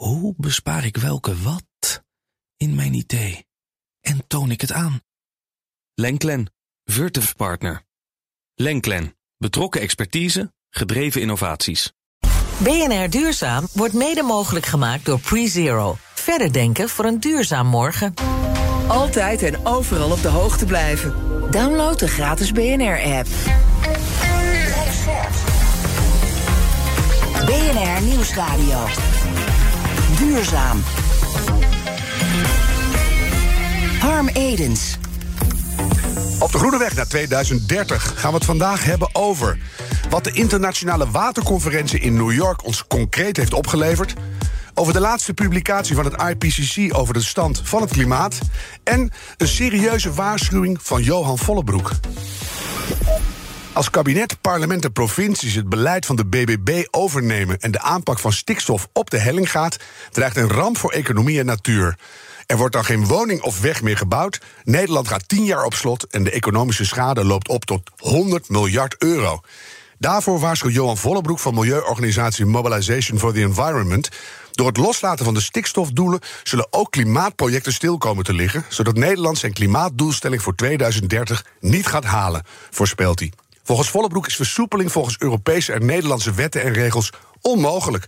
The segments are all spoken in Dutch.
Hoe bespaar ik welke wat in mijn idee? En toon ik het aan? Lenklen, Virtuf Partner. Lenklen, betrokken expertise, gedreven innovaties. BNR Duurzaam wordt mede mogelijk gemaakt door PreZero. Verder denken voor een duurzaam morgen. Altijd en overal op de hoogte blijven. Download de gratis BNR-app. BNR Nieuwsradio. Duurzaam. Harm Edens. Op de Groene Weg naar 2030 gaan we het vandaag hebben over wat de internationale waterconferentie in New York ons concreet heeft opgeleverd. Over de laatste publicatie van het IPCC over de stand van het klimaat. En een serieuze waarschuwing van Johan Vollebroek. Als kabinet, parlement en provincies het beleid van de BBB overnemen en de aanpak van stikstof op de helling gaat, dreigt een ramp voor economie en natuur. Er wordt dan geen woning of weg meer gebouwd. Nederland gaat tien jaar op slot en de economische schade loopt op tot 100 miljard euro. Daarvoor waarschuwt Johan Vollebroek van milieuorganisatie Mobilization for the Environment. Door het loslaten van de stikstofdoelen zullen ook klimaatprojecten stil komen te liggen, zodat Nederland zijn klimaatdoelstelling voor 2030 niet gaat halen, voorspelt hij. Volgens Vollebroek is versoepeling volgens Europese en Nederlandse wetten en regels onmogelijk.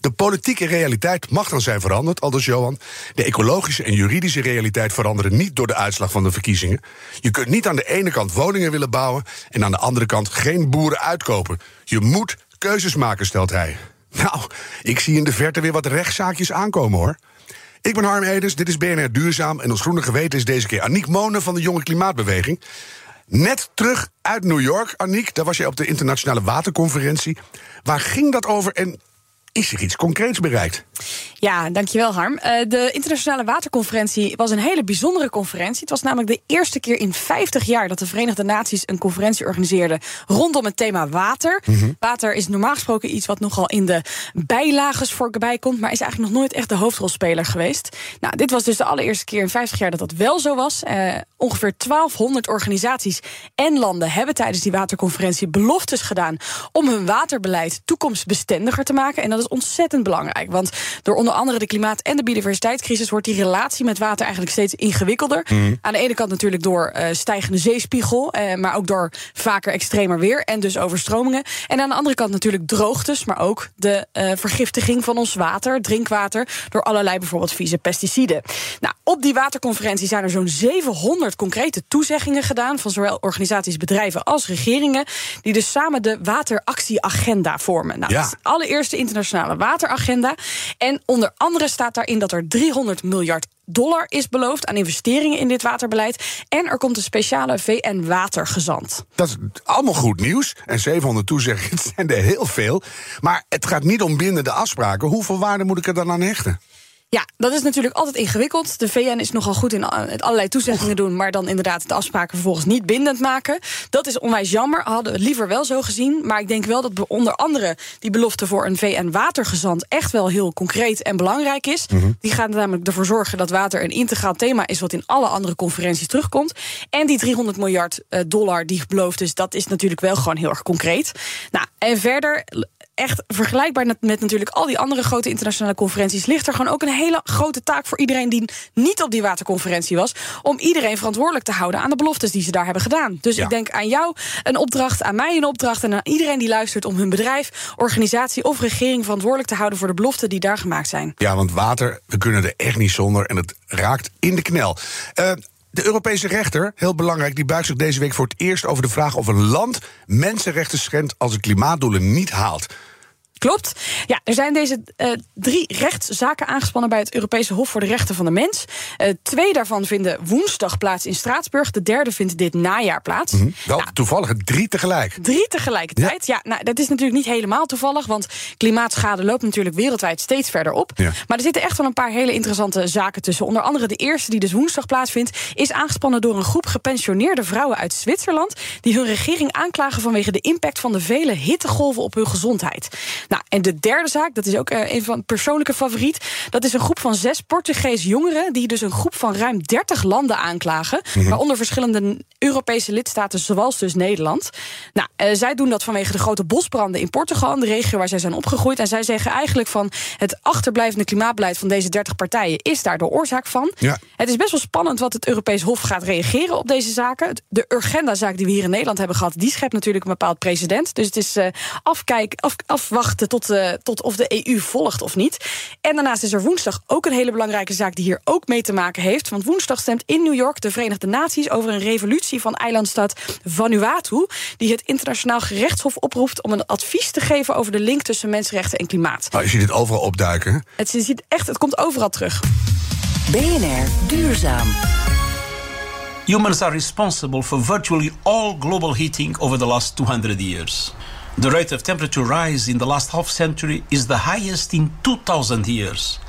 De politieke realiteit mag dan zijn veranderd, aldus Johan. De ecologische en juridische realiteit veranderen niet door de uitslag van de verkiezingen. Je kunt niet aan de ene kant woningen willen bouwen en aan de andere kant geen boeren uitkopen. Je moet keuzes maken, stelt hij. Nou, ik zie in de verte weer wat rechtszaakjes aankomen hoor. Ik ben Harm Edens, dit is BNR Duurzaam en ons groene geweten is deze keer Aniek Monen van de Jonge Klimaatbeweging. Net terug uit New York, Aniek. Daar was je op de internationale waterconferentie. Waar ging dat over en is er iets concreets bereikt? Ja, dankjewel Harm. Uh, de Internationale Waterconferentie was een hele bijzondere conferentie. Het was namelijk de eerste keer in 50 jaar dat de Verenigde Naties een conferentie organiseerden rondom het thema water. Mhm. Water is normaal gesproken iets wat nogal in de bijlages voorbij komt, maar is eigenlijk nog nooit echt de hoofdrolspeler geweest. Nou, dit was dus de allereerste keer in 50 jaar dat dat wel zo was. Uh, ongeveer 1200 organisaties en landen hebben tijdens die waterconferentie beloftes gedaan om hun waterbeleid toekomstbestendiger te maken. En dat is ontzettend belangrijk, want door onder andere de klimaat- en de biodiversiteitscrisis wordt die relatie met water eigenlijk steeds ingewikkelder. Mhm. Aan de ene kant natuurlijk door uh, stijgende zeespiegel, uh, maar ook door vaker extremer weer en dus overstromingen. En aan de andere kant natuurlijk droogtes, maar ook de uh, vergiftiging van ons water, drinkwater, door allerlei bijvoorbeeld vieze pesticiden. Nou, op die waterconferentie zijn er zo'n 700 concrete toezeggingen gedaan van zowel organisaties, bedrijven als regeringen, die dus samen de wateractieagenda vormen. Nou, ja. is allereerste internationale wateragenda. En onder andere staat daarin dat er 300 miljard dollar is beloofd aan investeringen in dit waterbeleid. En er komt een speciale VN-watergezant. Dat is allemaal goed nieuws. En 700 toezeggingen zijn er heel veel. Maar het gaat niet om bindende afspraken. Hoeveel waarde moet ik er dan aan hechten? Ja, dat is natuurlijk altijd ingewikkeld. De VN is nogal goed in allerlei toezeggingen doen, maar dan inderdaad de afspraken vervolgens niet bindend maken. Dat is onwijs jammer. Hadden we het liever wel zo gezien. Maar ik denk wel dat onder andere die belofte voor een VN-watergezant echt wel heel concreet en belangrijk is. Mhm. Die gaat namelijk ervoor zorgen dat water een integraal thema is wat in alle andere conferenties terugkomt. En die 300 miljard eh, dollar die beloofd is, dat is natuurlijk wel gewoon heel erg concreet. Nou, en verder echt vergelijkbaar met, natuurlijk al die andere grote internationale conferenties, ligt er gewoon ook een hele grote taak voor iedereen die niet op die waterconferentie was. Om iedereen verantwoordelijk te houden aan de beloftes die ze daar hebben gedaan. Dus ik denk aan jou een opdracht, aan mij een opdracht en aan iedereen die luistert om hun bedrijf, organisatie of regering verantwoordelijk te houden voor de beloften die daar gemaakt zijn. Ja, want water, we kunnen er echt niet zonder en het raakt in de knel. Uh, de Europese rechter, heel belangrijk, die buigt zich deze week voor het eerst over de vraag of een land mensenrechten schendt als het klimaatdoelen niet haalt. Klopt. Ja, er zijn deze uh, drie rechtszaken aangespannen bij het Europese Hof voor de Rechten van de Mens. Uh, twee daarvan vinden woensdag plaats in Straatsburg. De derde vindt dit najaar plaats. Mm -hmm. Wel nou, toevallig drie tegelijk. Drie tegelijkertijd. Ja, ja nou, dat is natuurlijk niet helemaal toevallig, want klimaatschade loopt natuurlijk wereldwijd steeds verder op. Ja. Maar er zitten echt wel een paar hele interessante zaken tussen. Onder andere de eerste, die dus woensdag plaatsvindt, is aangespannen door een groep gepensioneerde vrouwen uit Zwitserland. die hun regering aanklagen vanwege de impact van de vele hittegolven op hun gezondheid. Nou, en de derde zaak, dat is ook een van persoonlijke favoriet. Dat is een groep van zes Portugees jongeren die dus een groep van ruim 30 landen aanklagen, mm waaronder verschillende Europese lidstaten, zoals dus Nederland. Nou, zij doen dat vanwege de grote bosbranden in Portugal, de regio waar zij zijn opgegroeid. En zij zeggen eigenlijk van het achterblijvende klimaatbeleid van deze 30 partijen is daar de oorzaak van. Ja. Het is best wel spannend wat het Europees Hof gaat reageren op deze zaken. De Urgenda-zaak die we hier in Nederland hebben gehad, die schept natuurlijk een bepaald precedent. Dus het is uh, af, afwachten tot, uh, tot of de EU volgt of niet. En daarnaast is er woensdag ook een hele belangrijke zaak die hier ook mee te maken heeft. Want woensdag stemt in New York de Verenigde Naties over een revolutie van eilandstad Vanuatu, die het internationaal gerechtshof oproept om een advies te geven over de link tussen mensenrechten en klimaat. Nou, je ziet het overal opduiken. Het, je ziet echt, het komt overal terug. BNR Duurzaam. Humans are responsible for virtually all global heating over the last 200 years. The rate of temperature rise in the last half century is the highest in 2000 years.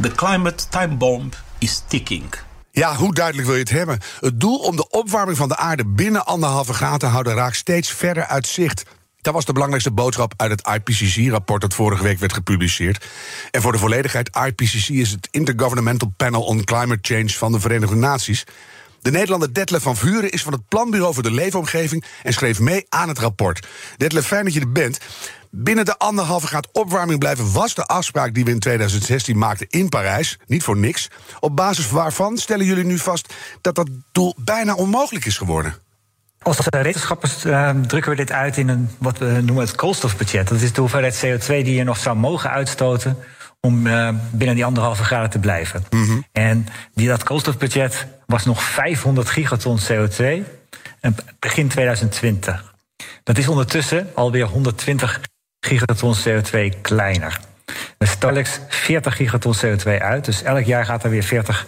The climate time bomb is ticking. Ja, hoe duidelijk wil je het hebben? Het doel om de opwarming van de aarde binnen anderhalve graad te houden raakt steeds verder uit zicht. Dat was de belangrijkste boodschap uit het IPCC-rapport dat vorige week werd gepubliceerd. En voor de volledigheid, IPCC is het Intergovernmental Panel on Climate Change van de Verenigde Naties. De Nederlander Detlef van Vuren is van het Planbureau voor de Leefomgeving en schreef mee aan het rapport. Detlef, fijn dat je er bent. Binnen de anderhalve graad opwarming blijven was de afspraak die we in 2016 maakten in Parijs. Niet voor niks. Op basis waarvan stellen jullie nu vast dat dat doel bijna onmogelijk is geworden? Als wetenschappers uh, drukken we dit uit in een, wat we noemen het koolstofbudget. Dat is de hoeveelheid CO2 die je nog zou mogen uitstoten om uh, binnen die anderhalve graden te blijven. Mm -hmm. En die, dat koolstofbudget was nog 500 gigaton CO2 begin 2020. Dat is ondertussen alweer 120 gigaton CO2 kleiner. We stoten 40 gigaton CO2 uit, dus elk jaar gaat er weer 40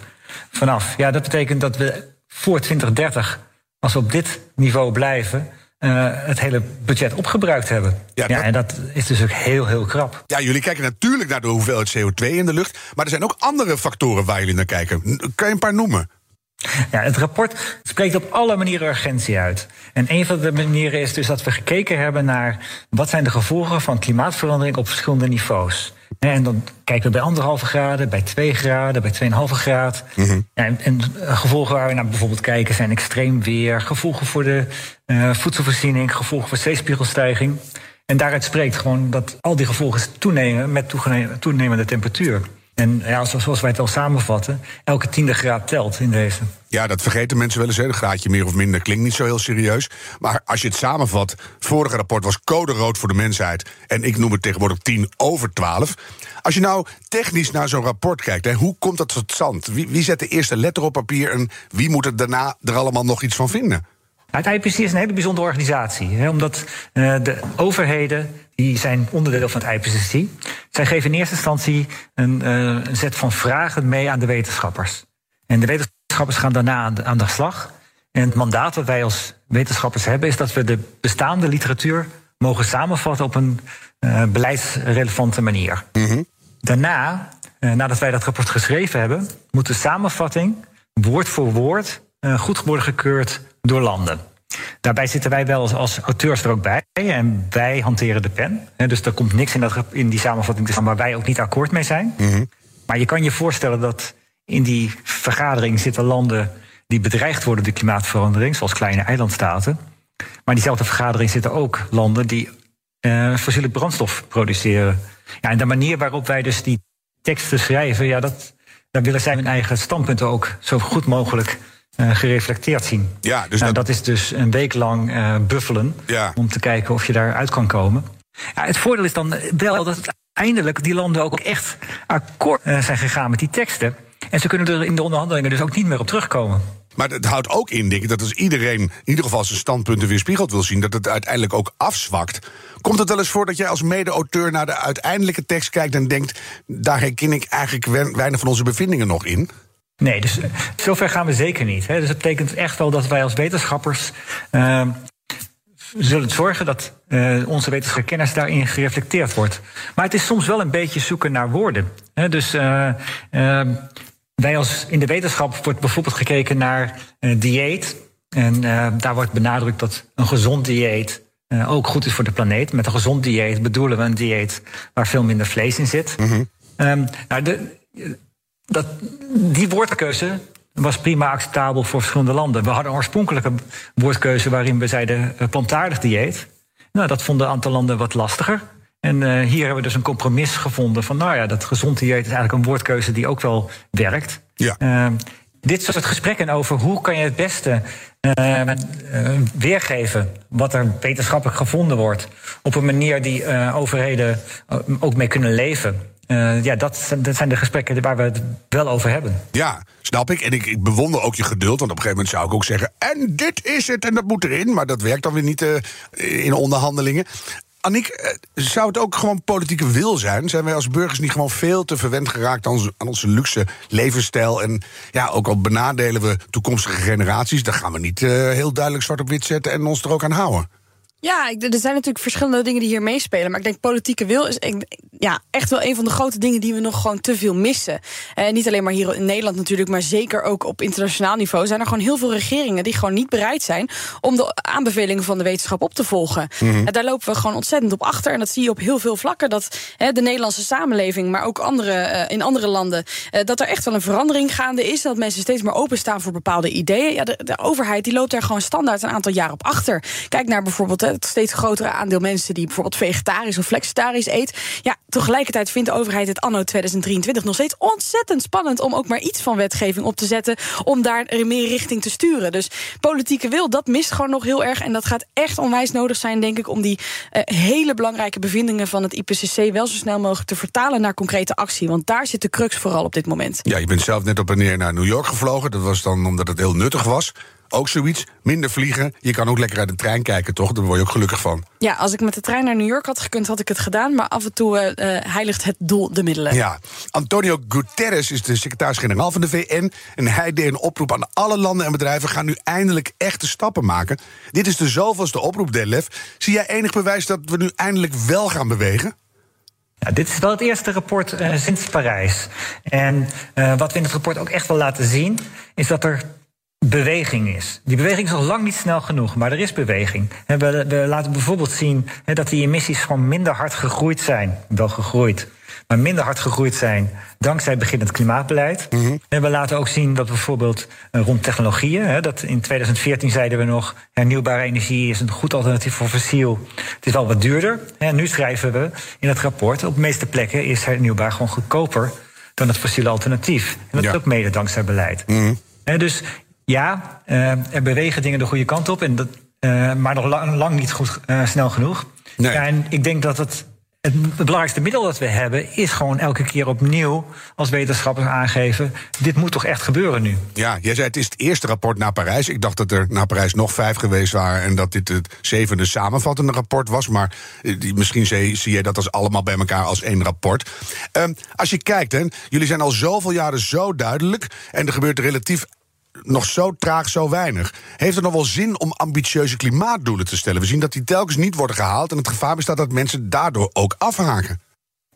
vanaf. Ja, dat betekent dat we voor 2030 als we op dit niveau blijven, uh, het hele budget opgebruikt hebben. Ja, ja, en dat is dus ook heel, heel krap. Ja, jullie kijken natuurlijk naar de hoeveelheid CO2 in de lucht. Maar er zijn ook andere factoren waar jullie naar kijken. Kan je een paar noemen? Ja, het rapport spreekt op alle manieren urgentie uit. En een van de manieren is dus dat we gekeken hebben naar wat zijn de gevolgen van klimaatverandering op verschillende niveaus. En dan kijken we bij anderhalve graden, bij twee graden, bij 2,5 graden. Mm en, en, gevolgen waar we naar bijvoorbeeld kijken zijn extreem weer, gevolgen voor de uh, voedselvoorziening, gevolgen voor zeespiegelstijging. En daaruit spreekt gewoon dat al die gevolgen toenemen met toenemende temperatuur. En ja, zoals wij het al samenvatten, elke tiende graad telt in deze. Ja, dat vergeten mensen wel eens. Een graadje meer of minder klinkt niet zo heel serieus. Maar als je het samenvat, vorige rapport was code rood voor de mensheid. En ik noem het tegenwoordig 10 over 12. Als je nou technisch naar zo'n rapport kijkt, hè, hoe komt dat tot stand? Wie, wie zet de eerste letter op papier en wie moet er daarna er allemaal nog iets van vinden? Het IPCC is een hele bijzondere organisatie. Hè, omdat uh, de overheden, die zijn onderdeel van het IPCC... zij geven in eerste instantie een, uh, een set van vragen mee aan de wetenschappers. En de wetenschappers gaan daarna aan de, aan de slag. En het mandaat dat wij als wetenschappers hebben... is dat we de bestaande literatuur mogen samenvatten... op een uh, beleidsrelevante manier. Mm -hmm. Daarna, nadat wij dat rapport geschreven hebben... moet de samenvatting woord voor woord goed worden gekeurd door landen. Daarbij zitten wij wel als, als, auteurs er ook bij. En wij hanteren de pen. Dus er komt niks in, dat, in die samenvatting te staan waar wij ook niet akkoord mee zijn. Mm -hmm. Maar je kan je voorstellen dat in die vergadering zitten landen die bedreigd worden door klimaatverandering, zoals kleine eilandstaten. Maar diezelfde vergadering zitten ook landen die uh, fossiele brandstof produceren. Ja, en de manier waarop wij dus die teksten schrijven, ja, dat, daar willen zij hun eigen standpunten ook zo goed mogelijk uh, gereflecteerd zien. Ja, dus nou, dat... dat... is dus een week lang uh, buffelen ja. om te kijken of je daaruit kan komen. Ja, het voordeel is dan wel dat uiteindelijk die landen ook echt akkoord uh, zijn gegaan met die teksten. En ze kunnen er in de onderhandelingen dus ook niet meer op terugkomen. Maar het houdt ook in, denk ik, dat als iedereen in ieder geval zijn standpunten weerspiegeld wil zien, dat het uiteindelijk ook afzwakt. Komt het wel eens voor dat jij als mede-auteur naar de uiteindelijke tekst kijkt en denkt: daar herken ik eigenlijk weinig van onze bevindingen nog in? Nee, dus zover gaan we zeker niet. Hè. Dus dat betekent echt wel dat wij als wetenschappers uh, zullen zorgen dat uh, onze wetenschappelijke kennis daarin gereflecteerd wordt. Maar het is soms wel een beetje zoeken naar woorden. Hè. Dus uh, wij als in de wetenschap wordt bijvoorbeeld gekeken naar dieet. En daar wordt benadrukt dat een gezond dieet ook goed is voor de planeet. Met een gezond dieet bedoelen we een dieet waar veel minder vlees in zit. Mm um, nou, de, dat, die woordkeuze was prima acceptabel voor verschillende landen. We hadden een oorspronkelijke woordkeuze waarin we zeiden plantaardig dieet. Nou, dat vonden een aantal landen wat lastiger. En uh, hier hebben we dus een compromis gevonden van, nou ja, dat gezond dieet is eigenlijk een woordkeuze die ook wel werkt. Ja. Uh, dit soort gesprekken over hoe kan je het beste uh, weergeven wat er wetenschappelijk gevonden wordt, op een manier die overheden ook mee kunnen leven. Ja, dat, dat, zijn de gesprekken waar we het wel over hebben. Ja, snap ik. En ik, ik, bewonder ook je geduld. Want op een gegeven moment zou ik ook zeggen. En dit is het en dat moet erin. Maar dat werkt dan weer niet in onderhandelingen. Aniek, eh, zou het ook gewoon politieke wil zijn? Zijn wij als burgers niet gewoon veel te verwend geraakt aan onze, luxe levensstijl? En ja, ook al benadelen we toekomstige generaties, dan gaan we niet heel duidelijk zwart op wit zetten en ons er ook aan houden. Ja, er zijn natuurlijk verschillende dingen die hier meespelen. Maar ik denk politieke wil is ja, echt wel een van de grote dingen die we nog gewoon te veel missen. En eh, niet alleen maar hier in Nederland natuurlijk, maar zeker ook op internationaal niveau zijn er gewoon heel veel regeringen die gewoon niet bereid zijn om de aanbevelingen van de wetenschap op te volgen. Mhm. En daar lopen we gewoon ontzettend op achter. En dat zie je op heel veel vlakken. Dat de Nederlandse samenleving, maar ook andere, uh, in andere landen, uh, dat er echt wel een verandering gaande is. Dat mensen steeds meer openstaan voor bepaalde ideeën. Ja, de, de overheid die loopt daar gewoon standaard een aantal jaar op achter. Kijk naar bijvoorbeeld het steeds grotere aandeel mensen die bijvoorbeeld vegetarisch of flexitarisch eet. Ja, tegelijkertijd vindt de overheid het anno 2023 nog steeds ontzettend spannend om ook maar iets van wetgeving op te zetten. Om daar meer richting te sturen. Dus politieke wil, dat mist gewoon nog heel erg. En dat gaat echt onwijs nodig zijn, denk ik, om die uh, hele belangrijke bevindingen van het IPCC wel zo snel mogelijk te vertalen naar concrete actie. Want daar zit de crux vooral op dit moment. Ja, je bent zelf net op en neer naar New York gevlogen. Dat was dan omdat het heel nuttig was ook zoiets. Minder vliegen. Je kan ook lekker uit de trein kijken, toch? Daar word je ook gelukkig van. Ja, als ik met de trein naar New York had gekund, had ik het gedaan. Maar af en toe uh, heiligt het doel de middelen. Ja. Antonio Guterres is de secretaris-generaal van de VN. En hij deed een oproep aan alle landen en bedrijven... gaan nu eindelijk echte stappen maken. Dit is de zoveelste oproep, Delef. Zie jij enig bewijs dat we nu eindelijk wel gaan bewegen? Ja, dit is wel het eerste rapport uh, sinds Parijs. En uh, wat we in het rapport ook echt wel laten zien, is dat er beweging is. Die beweging is nog lang niet snel genoeg, maar er is beweging. We, we laten bijvoorbeeld zien dat die emissies gewoon minder hard gegroeid zijn. Wel gegroeid, maar minder hard gegroeid zijn dankzij het beginnend klimaatbeleid. Mm En we laten ook zien dat bijvoorbeeld eh, rond technologieën, dat in 2014 zeiden we nog hernieuwbare energie is een goed alternatief voor fossiel. Het is wel wat duurder. En nu schrijven we in het rapport op de meeste plekken is hernieuwbaar gewoon goedkoper dan het fossiele alternatief. En dat is ook mede dankzij beleid. Mm dus ja, uh, er bewegen dingen de goede kant op, en dat, uh, maar nog lang, lang niet goed, uh, snel genoeg. Nee. En ik denk dat het, het, belangrijkste middel dat we hebben, is gewoon elke keer opnieuw als wetenschappers aangeven: dit moet toch echt gebeuren nu? Ja, jij zei het is het eerste rapport naar Parijs. Ik dacht dat er naar Parijs nog vijf geweest waren en dat dit het zevende samenvattende rapport was. Maar misschien zie, zie je dat als allemaal bij elkaar als één rapport. Um, als je kijkt, hè, jullie zijn al zoveel jaren zo duidelijk en er gebeurt relatief nog zo traag, zo weinig. Heeft het nog wel zin om ambitieuze klimaatdoelen te stellen? We zien dat die telkens niet worden gehaald en het gevaar bestaat dat mensen daardoor ook afhaken.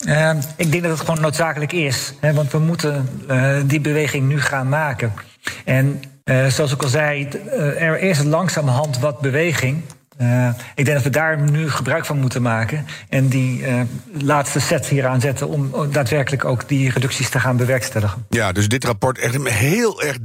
Uh, ik denk dat het gewoon noodzakelijk is. Hè, want we moeten uh, die beweging nu gaan maken. En uh, zoals ik al zei, er is langzamerhand wat beweging. Uh, ik denk dat we daar nu gebruik van moeten maken. En die uh, laatste set hier aanzetten om daadwerkelijk ook die reducties te gaan bewerkstelligen. Ja, dus dit rapport echt heel erg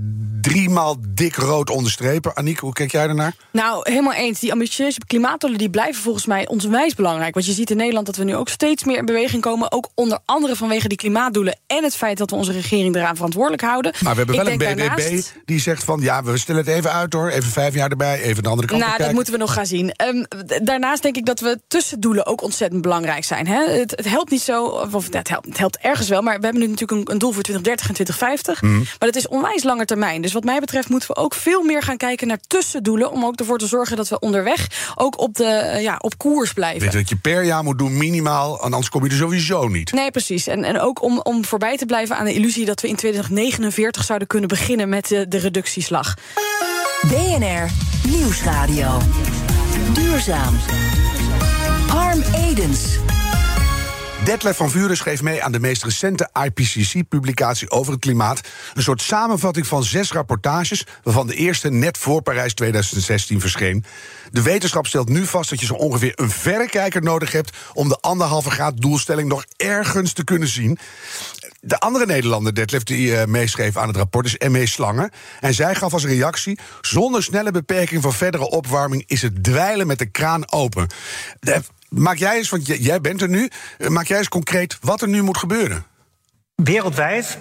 driemaal dik rood onderstrepen. Aniek, hoe kijk jij daarnaar? Nou, helemaal eens. Die ambitieuze klimaatdoelen die blijven volgens mij onwijs belangrijk. Want je ziet in Nederland dat we nu ook steeds meer in beweging komen. Ook onder andere vanwege die klimaatdoelen en het feit dat we onze regering eraan verantwoordelijk houden. Maar we hebben wel een BBB die zegt van ja, we stellen het even uit hoor. Even vijf jaar erbij, even de andere kant Nou, dat moeten we nog gaan zien. Um, daarnaast denk ik dat we tussendoelen ook ontzettend belangrijk zijn. Hè? Het, het, helpt niet zo, of het helpt, het helpt ergens wel, maar we hebben nu natuurlijk een, een doel voor 2030 en 2050. Mhm. Maar dat is onwijs langer termijn. Dus wat mij betreft moeten we ook veel meer gaan kijken naar tussendoelen. Om ook ervoor te zorgen dat we onderweg ook op, de, eh, ja, op koers blijven. Weet je wat je per jaar moet doen, minimaal, anders kom je er sowieso niet. Nee, precies. En, en ook om, om voorbij te blijven aan de illusie dat we in 2049 zouden kunnen beginnen met de, de reductieslag. BNR Nieuwsradio. Duurzaam. Harm Edens. Detlef van Vuren schreef mee aan de meest recente IPCC-publicatie over het klimaat. Een soort samenvatting van zes rapportages, waarvan de eerste net voor Parijs 2016 verscheen. De wetenschap stelt nu vast dat je zo ongeveer een verrekijker nodig hebt om de anderhalve graad doelstelling nog ergens te kunnen zien. De andere Nederlander, Detlef, die uh, meeschreef aan het rapport, is M.E. Slangen. En zij gaf als reactie: zonder snelle beperking van verdere opwarming is het dweilen met de kraan open. Maak jij eens, want jij bent er nu, eh, maak jij eens concreet wat er nu moet gebeuren? Wereldwijd,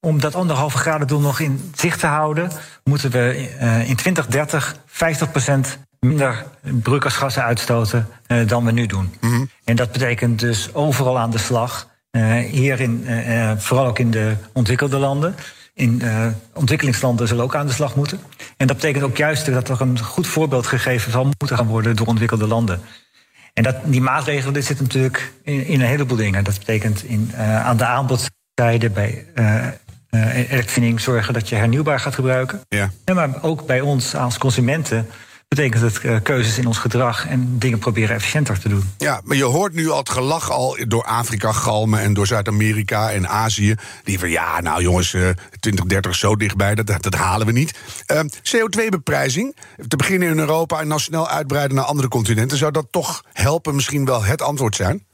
om dat anderhalve graden doel nog in zicht te houden, moeten we uh, in 2030 50% minder broeikasgassen uitstoten uh, dan we nu doen. Mm -hmm. En dat betekent dus overal aan de slag. Hier in, vooral ook in de ontwikkelde landen. In ontwikkelingslanden zullen ook aan de slag moeten. En dat betekent ook juist dat er een goed voorbeeld gegeven zal moeten gaan worden door ontwikkelde landen. En dat, die maatregelen dit zitten natuurlijk in, in, een heleboel dingen. Dat betekent in, aan de aanbodzijde bij elektrowinning zorgen dat je hernieuwbaar gaat gebruiken. Ja. ja. maar ook bij ons als consumenten betekent het uh, keuzes in ons gedrag en dingen proberen efficiënter te doen. Ja, maar je hoort nu al het gelach al door Afrika galmen en door Zuid-Amerika en Azië. Die van ja, nou jongens, uh, 2030 zo dichtbij, dat, dat halen we niet. Uh, CO2-beprijzing, te beginnen in Europa en dan snel uitbreiden naar andere continenten. Zou dat toch helpen, misschien wel het antwoord zijn?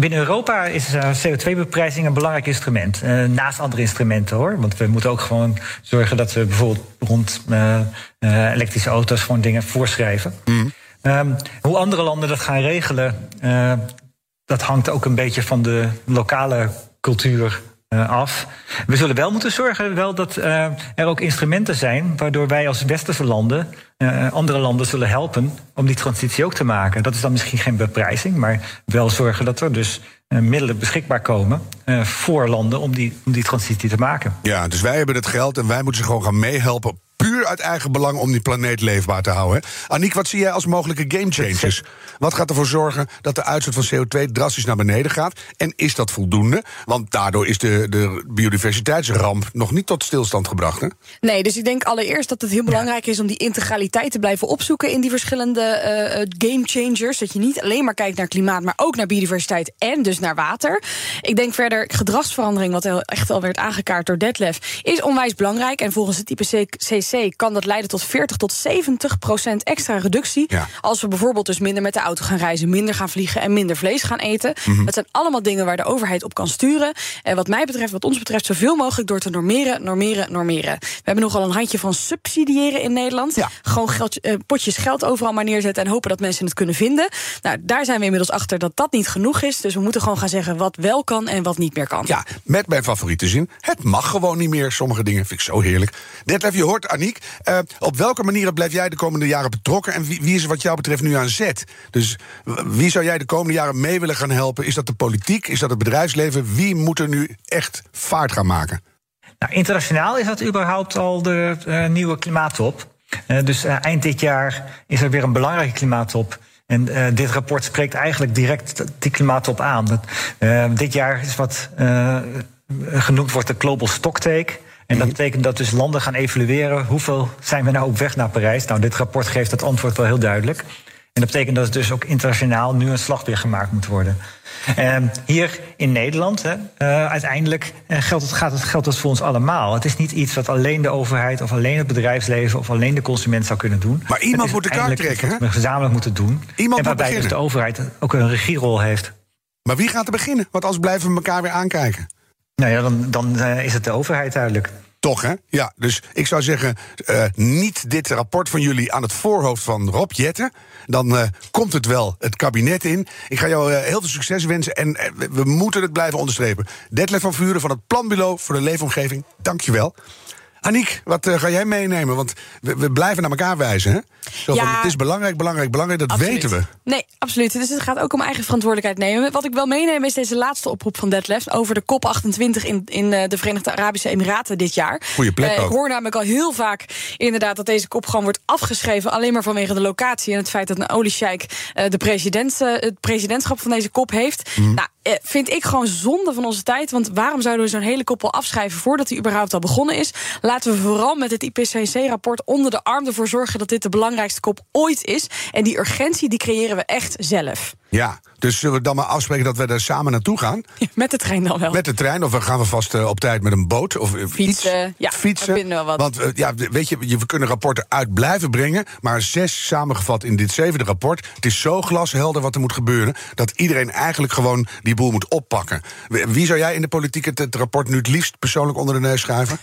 Binnen Europa is uh, CO2-beprijzing een belangrijk instrument. Uh, naast andere instrumenten hoor. Want we moeten ook gewoon zorgen dat we bijvoorbeeld rond uh, elektrische auto's gewoon dingen voorschrijven. Mm. Um, hoe andere landen dat gaan regelen, dat hangt ook een beetje van de lokale cultuur af. We zullen wel moeten zorgen wel dat uh, er ook instrumenten zijn waardoor wij als westerse landen uh, andere landen zullen helpen om die transitie ook te maken. Dat is dan misschien geen beprijzing, maar wel zorgen dat er dus middelen beschikbaar komen voor landen om die, om die transitie te maken. Ja, dus wij hebben het geld en wij moeten ze gewoon gaan meehelpen puur uit eigen belang om die planeet leefbaar te houden. Aniek, wat zie jij als mogelijke gamechangers? Wat gaat ervoor zorgen dat de uitstoot van CO2 drastisch naar beneden gaat? En is dat voldoende? Want daardoor is de, de biodiversiteitsramp nog niet tot stilstand gebracht. Hè? Nee, dus ik denk allereerst dat het heel belangrijk is om die integraliteit te blijven opzoeken in die verschillende uh, gamechangers. Dat je niet alleen maar kijkt naar klimaat, maar ook naar biodiversiteit en dus naar water. Ik denk verder gedragsverandering, wat echt al werd aangekaart door Detlef, is onwijs belangrijk. En volgens het IPCC kan dat leiden tot 40 tot 70 procent extra reductie. Ja. Als we bijvoorbeeld dus minder met de auto gaan reizen, minder gaan vliegen en minder vlees gaan eten. Mm -hmm. Dat zijn allemaal dingen waar de overheid op kan sturen. En wat mij betreft, wat ons betreft, zoveel mogelijk door te normeren, normeren, normeren. We hebben nogal een handje van subsidiëren in Nederland. Ja. Gewoon geld, uh, potjes geld overal maar neerzetten en hopen dat mensen het kunnen vinden. Nou, daar zijn we inmiddels achter dat dat niet genoeg is. Dus we moeten gewoon gaan zeggen wat wel kan en wat niet meer kan. Ja, met mijn favoriete zin. Het mag gewoon niet meer. Sommige dingen vind ik zo heerlijk. Detlef, je hoort Uh, op welke manieren blijf jij de komende jaren betrokken? En wie, is er wat jou betreft nu aan zet? Dus wie zou jij de komende jaren mee willen gaan helpen? Is dat de politiek? Is dat het bedrijfsleven? Wie moet er nu echt vaart gaan maken? Nou, internationaal is dat überhaupt al de uh, nieuwe klimaattop. Uh, dus eind dit jaar is er weer een belangrijke klimaattop. En dit rapport spreekt eigenlijk direct die klimaattop aan. Dit jaar is wat genoemd wordt de Global Stocktake. En dat betekent dat dus landen gaan evalueren hoeveel zijn we nou op weg naar Parijs. Nou, dit rapport geeft dat antwoord wel heel duidelijk. En dat betekent dat dus ook internationaal nu een slag weer gemaakt moet worden. Uh, hier in Nederland, hè, uh, uiteindelijk uh, geldt het, gaat het, geldt het voor ons allemaal. Het is niet iets wat alleen de overheid of alleen het bedrijfsleven of alleen de consument zou kunnen doen. Maar iemand moet de kaart trekken, hè? we gezamenlijk moeten doen. Iemand en waarbij moet dus de overheid ook een regierol heeft. Maar wie gaat er beginnen? Want als blijven we elkaar weer aankijken. Nou ja, dan, dan is het de overheid duidelijk. Toch, hè? Ja, dus ik zou zeggen, uh, niet dit rapport van jullie aan het voorhoofd van Rob Jetten. Dan uh, komt het wel het kabinet in. Ik ga jou heel veel succes wensen en we moeten het blijven onderstrepen. Detlef van Vuren van het Planbureau voor de Leefomgeving, dank je wel. Aniek, wat uh, ga jij meenemen? Want we, we, blijven naar elkaar wijzen, hè? Zo ja, van, het is belangrijk, belangrijk, belangrijk, dat absoluut. weten we. Nee, absoluut. Dus het gaat ook om eigen verantwoordelijkheid nemen. Wat ik wel meeneem is deze laatste oproep van Detlef... over de COP28 in, in de Verenigde Arabische Emiraten dit jaar. Goeie plek uh, ook. Ik hoor namelijk al heel vaak inderdaad dat deze kop gewoon wordt afgeschreven... alleen maar vanwege de locatie en het feit dat een oliesjeik... Uh, de presidents, het presidentschap van deze kop heeft. Mhm. Mm. Nou, vind ik gewoon zonde van onze tijd. Want waarom zouden we zo'n hele koppel afschrijven... voordat hij überhaupt al begonnen is? Laten we vooral met het IPCC-rapport onder de arm ervoor zorgen... dat dit de belangrijkste kop ooit is. En die urgentie die creëren we echt zelf. Ja, dus zullen we dan maar afspreken dat we er samen naartoe gaan? Met de trein dan wel. Met de trein, of gaan we vast uh, op tijd met een boot? Of uh, fietsen. Iets? Ja, fietsen. We wel wat. Want uh, ja, weet je, we kunnen rapporten uit blijven brengen. Maar zes samengevat in dit zevende rapport. Het is zo glashelder wat er moet gebeuren. dat iedereen eigenlijk gewoon die boel moet oppakken. Wie zou jij in de politiek het, het rapport nu het liefst persoonlijk onder de neus schuiven?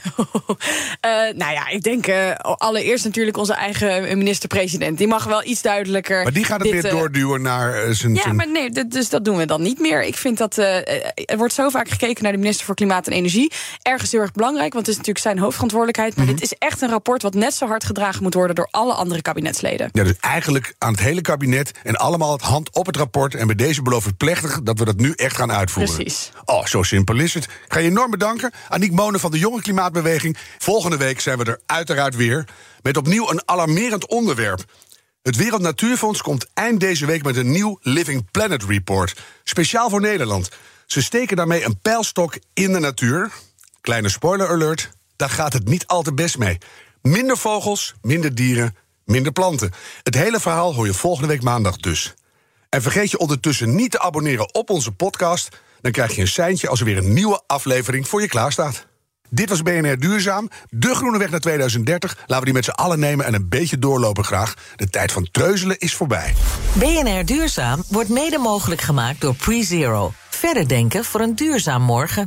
nou ja, ik denk allereerst natuurlijk onze eigen minister-president. Die mag wel iets duidelijker. Maar die gaat het dit, weer doorduwen naar zijn. Ja, maar nee, dus dat doen we dan niet meer. Ik vind dat. Uh, er wordt zo vaak gekeken naar de minister voor Klimaat en Energie. Ergens heel erg belangrijk, want het is natuurlijk zijn hoofdverantwoordelijkheid. Maar mm -hmm. dit is echt een rapport wat net zo hard gedragen moet worden door alle andere kabinetsleden. Ja, dus eigenlijk aan het hele kabinet en allemaal het hand op het rapport. En bij deze beloof ik plechtig dat we dat nu echt gaan uitvoeren. Precies. Oh, zo simpel is het. Ik ga je enorm bedanken. Aniek Monen van de Jonge Klimaatbeweging. Volgende week zijn we er uiteraard weer. Met opnieuw een alarmerend onderwerp. Het Wereld Natuurfonds komt eind deze week met een nieuw Living Planet Report. Speciaal voor Nederland. Ze steken daarmee een pijlstok in de natuur. Kleine spoiler alert, daar gaat het niet al te best mee. Minder vogels, minder dieren, minder planten. Het hele verhaal hoor je volgende week maandag dus. En vergeet je ondertussen niet te abonneren op onze podcast. Dan krijg je een seintje als er weer een nieuwe aflevering voor je klaarstaat. Dit was BNR Duurzaam, de groene weg naar 2030. Laten we die met z'n allen nemen en een beetje doorlopen graag. De tijd van treuzelen is voorbij. BNR Duurzaam wordt mede mogelijk gemaakt door PreZero. Verder denken voor een duurzaam morgen.